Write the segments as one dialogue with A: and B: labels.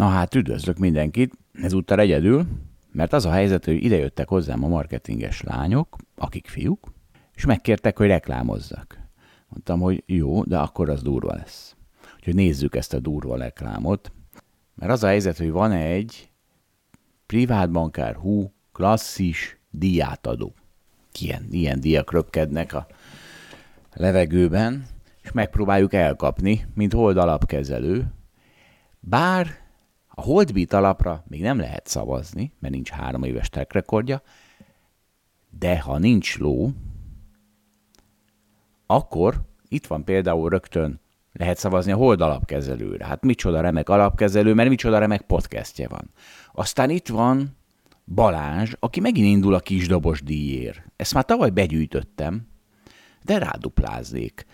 A: Na hát üdvözlök mindenkit, ezúttal egyedül, mert az a helyzet, hogy idejöttek hozzám a marketinges lányok, akik fiúk, és megkértek, hogy reklámozzak. Mondtam, hogy jó, de akkor az durva lesz. Úgyhogy nézzük ezt a durva reklámot. Mert az a helyzet, hogy van egy privátbankár hú klasszis diátadó. Ilyen, ilyen diak röpkednek a levegőben, és megpróbáljuk elkapni, mint hold alapkezelő. Bár a Holdbeat alapra még nem lehet szavazni, mert nincs három éves track rekordja, de ha nincs ló, akkor itt van például rögtön lehet szavazni a Hold alapkezelőre. Hát micsoda remek alapkezelő, mert micsoda remek podcastje van. Aztán itt van Balázs, aki megint indul a kisdobos díjér. Ezt már tavaly begyűjtöttem, de rádupláznék.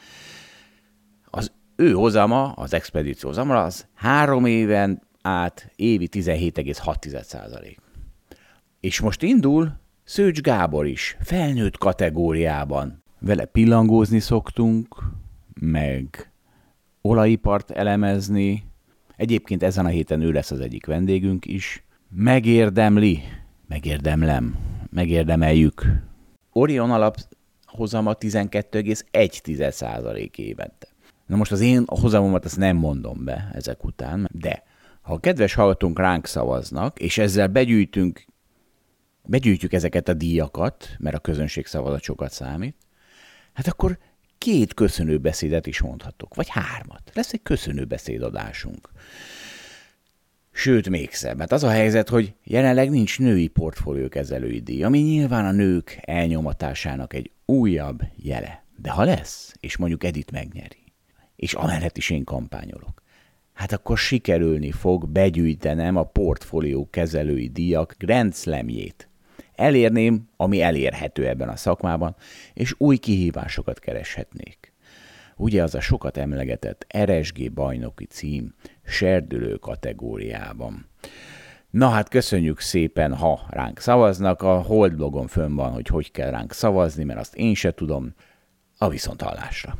A: Az ő hozama, az expedíció hozama, az három éven át évi 17,6% És most indul Szőcs Gábor is, felnőtt kategóriában. Vele pillangózni szoktunk, meg olajipart elemezni. Egyébként ezen a héten ő lesz az egyik vendégünk is. Megérdemli, megérdemlem, megérdemeljük. Orion alap hozama 12,1% évente. Na most az én hozamomat azt nem mondom be ezek után, de ha a kedves hallgatónk ránk szavaznak, és ezzel begyűjtünk, begyűjtjük ezeket a díjakat, mert a közönség szavazat sokat számít, hát akkor két köszönőbeszédet is mondhatok, vagy hármat. Lesz egy köszönőbeszédadásunk. Sőt, még szebb. Hát az a helyzet, hogy jelenleg nincs női portfóliókezelői díj, ami nyilván a nők elnyomatásának egy újabb jele. De ha lesz, és mondjuk Edit megnyeri, és amellett is én kampányolok, hát akkor sikerülni fog begyűjtenem a portfólió kezelői díjak Grand Slamjét. Elérném, ami elérhető ebben a szakmában, és új kihívásokat kereshetnék. Ugye az a sokat emlegetett RSG bajnoki cím serdülő kategóriában. Na hát köszönjük szépen, ha ránk szavaznak. A Hold blogon fönn van, hogy hogy kell ránk szavazni, mert azt én se tudom. A viszonthallásra.